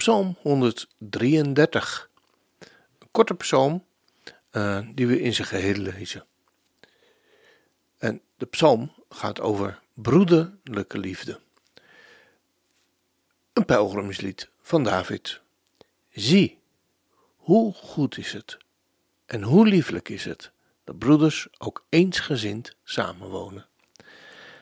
Psalm 133. Een korte psalm uh, die we in zijn geheel lezen. En de psalm gaat over broederlijke liefde. Een pelgrimslied van David. Zie, hoe goed is het en hoe lieflijk is het dat broeders ook eensgezind samenwonen.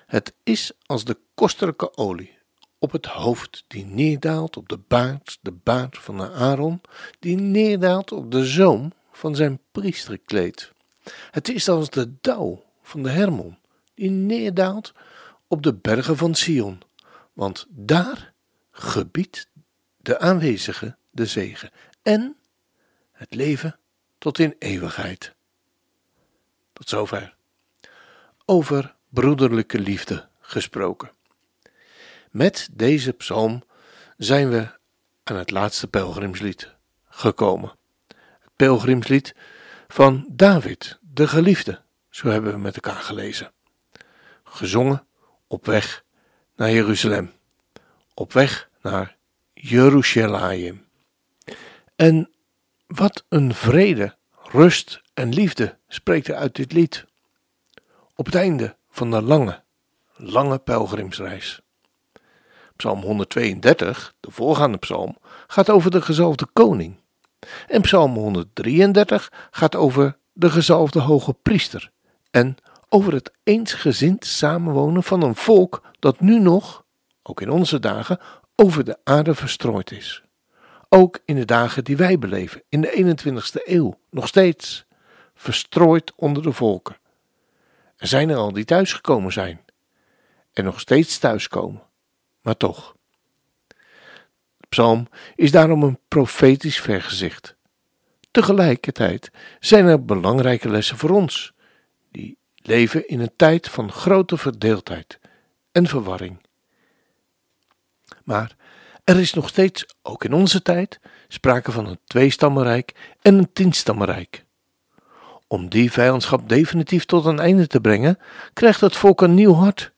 Het is als de kostelijke olie op het hoofd die neerdaalt op de baard, de baard van de Aaron, die neerdaalt op de zoom van zijn priesterkleed. Het is als de dauw van de Hermon, die neerdaalt op de bergen van Sion, want daar gebiedt de aanwezige de zegen en het leven tot in eeuwigheid. Tot zover. Over broederlijke liefde gesproken. Met deze psalm zijn we aan het laatste pelgrimslied gekomen. Het pelgrimslied van David, de geliefde, zo hebben we met elkaar gelezen. Gezongen op weg naar Jeruzalem, op weg naar Jeruzalem. En wat een vrede, rust en liefde spreekt er uit dit lied. Op het einde van de lange, lange pelgrimsreis. Psalm 132, de voorgaande psalm, gaat over de gezalfde koning. En Psalm 133 gaat over de gezalfde hoge priester. En over het eensgezind samenwonen van een volk dat nu nog, ook in onze dagen, over de aarde verstrooid is. Ook in de dagen die wij beleven, in de 21ste eeuw, nog steeds verstrooid onder de volken. Er zijn er al die thuisgekomen zijn en nog steeds thuiskomen maar toch. De psalm is daarom een profetisch vergezicht. Tegelijkertijd zijn er belangrijke lessen voor ons, die leven in een tijd van grote verdeeldheid en verwarring. Maar er is nog steeds, ook in onze tijd, sprake van een tweestammenrijk en een tienstammenrijk. Om die vijandschap definitief tot een einde te brengen, krijgt het volk een nieuw hart,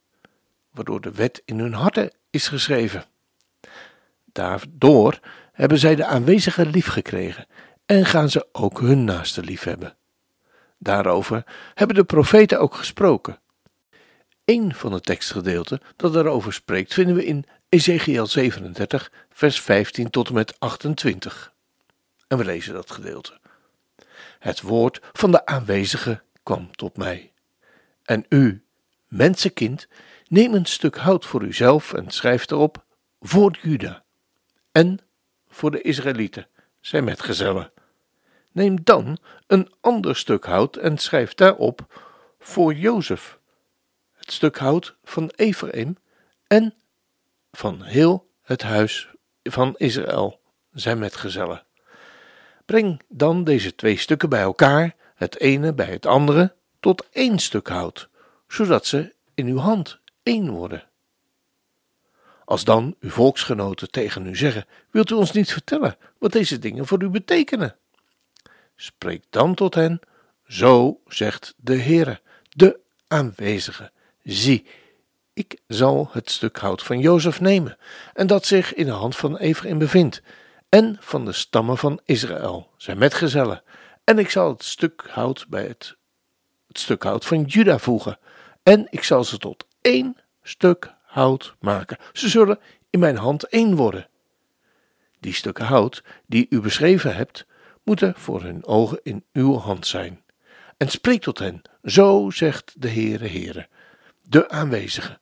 waardoor de wet in hun harten is geschreven. Daardoor hebben zij de aanwezigen lief gekregen en gaan ze ook hun naaste lief hebben. Daarover hebben de profeten ook gesproken. Een van de tekstgedeelten dat daarover spreekt vinden we in Ezekiel 37, vers 15 tot en met 28. En we lezen dat gedeelte. Het woord van de aanwezige kwam tot mij. En u, mensenkind, Neem een stuk hout voor uzelf en schrijf erop voor Juda en voor de Israëlieten, zijn metgezellen. Neem dan een ander stuk hout en schrijf daarop voor Jozef, het stuk hout van Ephraim en van heel het huis van Israël, zijn metgezellen. Breng dan deze twee stukken bij elkaar, het ene bij het andere, tot één stuk hout, zodat ze in uw hand één worden. Als dan uw volksgenoten tegen u zeggen: Wilt u ons niet vertellen wat deze dingen voor u betekenen? Spreek dan tot hen: Zo zegt de Heere, de aanwezige. Zie, ik zal het stuk hout van Jozef nemen, en dat zich in de hand van Ephraim bevindt, en van de stammen van Israël, zijn metgezellen, en ik zal het stuk hout bij het, het stuk hout van Juda voegen, en ik zal ze tot één stuk hout maken. Ze zullen in mijn hand één worden. Die stukken hout die u beschreven hebt, moeten voor hun ogen in uw hand zijn. En spreek tot hen, zo zegt de Heere Heere, de aanwezige.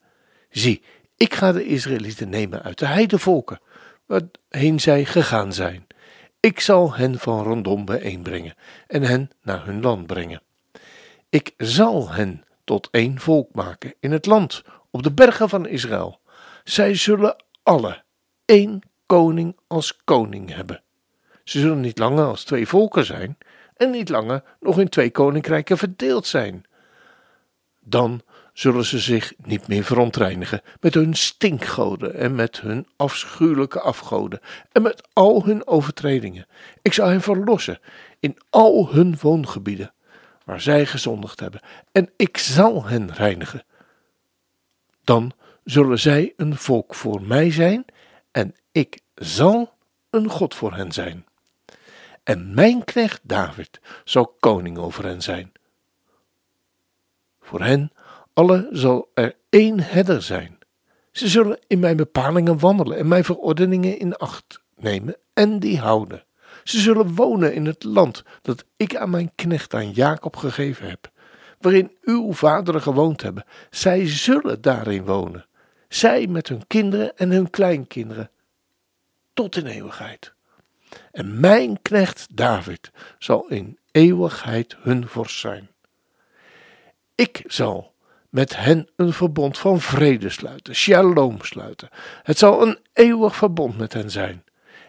Zie, ik ga de Israëlieten nemen uit de heidevolken, waarheen zij gegaan zijn. Ik zal hen van rondom bijeenbrengen en hen naar hun land brengen. Ik zal hen tot één volk maken in het land, op de bergen van Israël. Zij zullen alle één koning als koning hebben. Ze zullen niet langer als twee volken zijn en niet langer nog in twee koninkrijken verdeeld zijn. Dan zullen ze zich niet meer verontreinigen met hun stinkgoden en met hun afschuwelijke afgoden en met al hun overtredingen. Ik zal hen verlossen in al hun woongebieden waar zij gezondigd hebben en ik zal hen reinigen. Dan zullen zij een volk voor mij zijn en ik zal een God voor hen zijn. En mijn knecht David zal koning over hen zijn. Voor hen alle zal er één herder zijn. Ze zullen in mijn bepalingen wandelen en mijn verordeningen in acht nemen en die houden. Ze zullen wonen in het land dat ik aan mijn knecht aan Jacob gegeven heb, waarin uw vaderen gewoond hebben. Zij zullen daarin wonen, zij met hun kinderen en hun kleinkinderen, tot in eeuwigheid. En mijn knecht David zal in eeuwigheid hun vorst zijn. Ik zal met hen een verbond van vrede sluiten, shalom sluiten. Het zal een eeuwig verbond met hen zijn.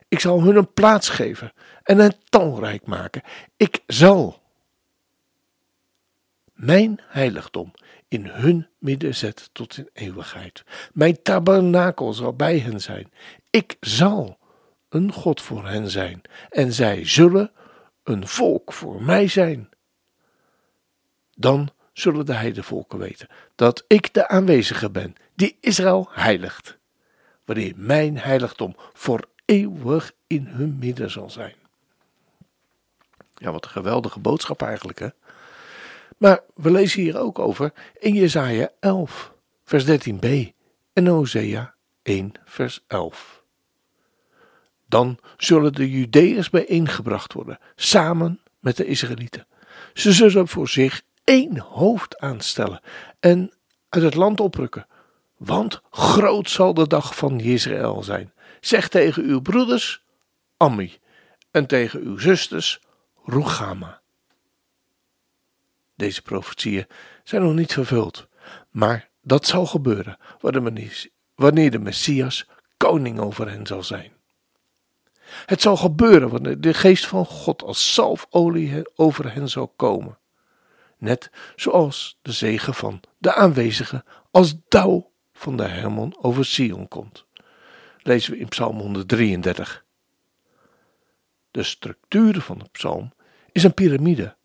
Ik zal hun een plaats geven en hen talrijk maken. Ik zal mijn heiligdom in hun midden zetten tot in eeuwigheid. Mijn tabernakel zal bij hen zijn. Ik zal een God voor hen zijn en zij zullen een volk voor mij zijn. Dan zullen de heidevolken weten dat ik de aanwezige ben, die Israël heiligt, wanneer mijn heiligdom voor eeuwig in hun midden zal zijn. Ja, wat een geweldige boodschap eigenlijk, hè? Maar we lezen hier ook over in Jesaja 11, vers 13b en Hosea 1, vers 11. Dan zullen de Judeërs bijeengebracht worden, samen met de Israëlieten. Ze zullen voor zich één hoofd aanstellen en uit het land oprukken. Want groot zal de dag van Israël zijn. Zeg tegen uw broeders, Ammi, en tegen uw zusters, Deze profetieën zijn nog niet vervuld, maar dat zal gebeuren wanneer de Messias koning over hen zal zijn. Het zal gebeuren wanneer de geest van God als zalfolie over hen zal komen net zoals de zegen van de aanwezige als dauw van de Hermon over Sion komt. Lezen we in Psalm 133. De structuur van de psalm is een piramide,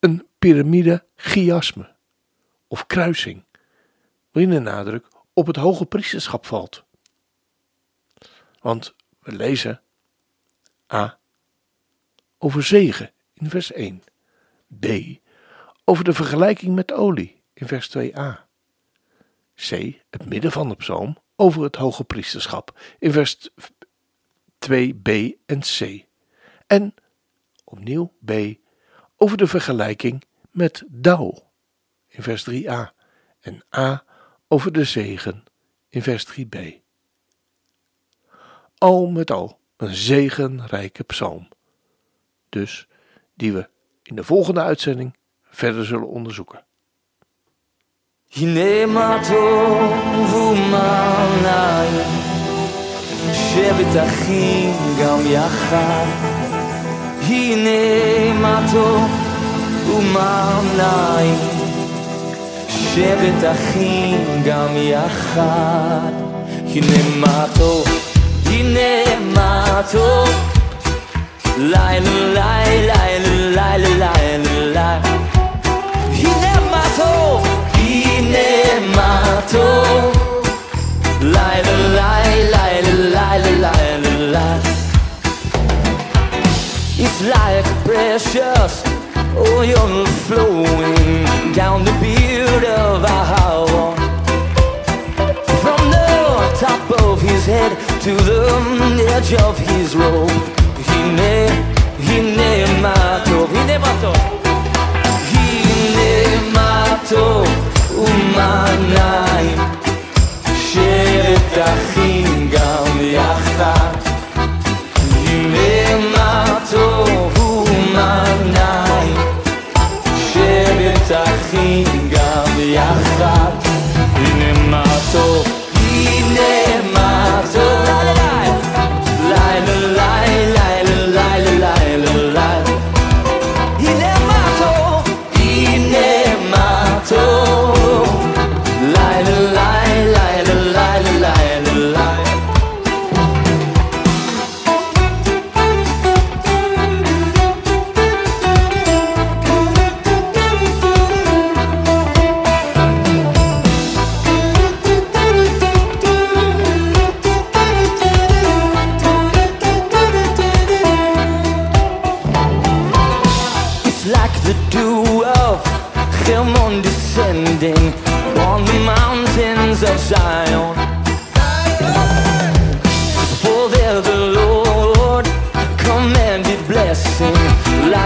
een piramide chiasme of kruising, waarin de nadruk op het hoge priesterschap valt. Want we lezen A. Over zegen in vers 1, B over de vergelijking met olie in vers 2a. C. Het midden van de psalm over het hoge priesterschap in vers 2b en c. En opnieuw b over de vergelijking met dauw in vers 3a en a over de zegen in vers 3b. Al met al een zegenrijke psalm. Dus die we in de volgende uitzending verder zullen onderzoeken. הנה מה טוב ומה נעים, שבת אחים גם יחד. הנה מה טוב ומה נעים, שבת אחים גם יחד. הנה מה טוב, הנה מה טוב, לילה לילה לילה לילה לילה טוב לילה precious. Oh, you're flowing down the beard of Ahava. From the top of his head to the edge of his robe. Hine, hine mato, hine mato. Hine mato, umanai, sheretachim. שבט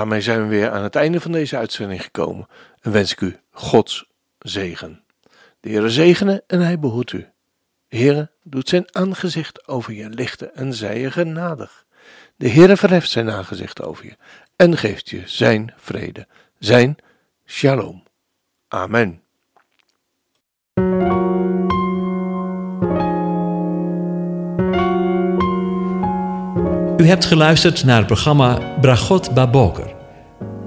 daarmee zijn we weer aan het einde van deze uitzending gekomen. En wens ik u Gods zegen. De Heere zegene en hij behoedt u. De Heere doet zijn aangezicht over je lichten en zij je genadig. De Heere verheft zijn aangezicht over je en geeft je zijn vrede, zijn shalom. Amen. U hebt geluisterd naar het programma Bragot Baboker.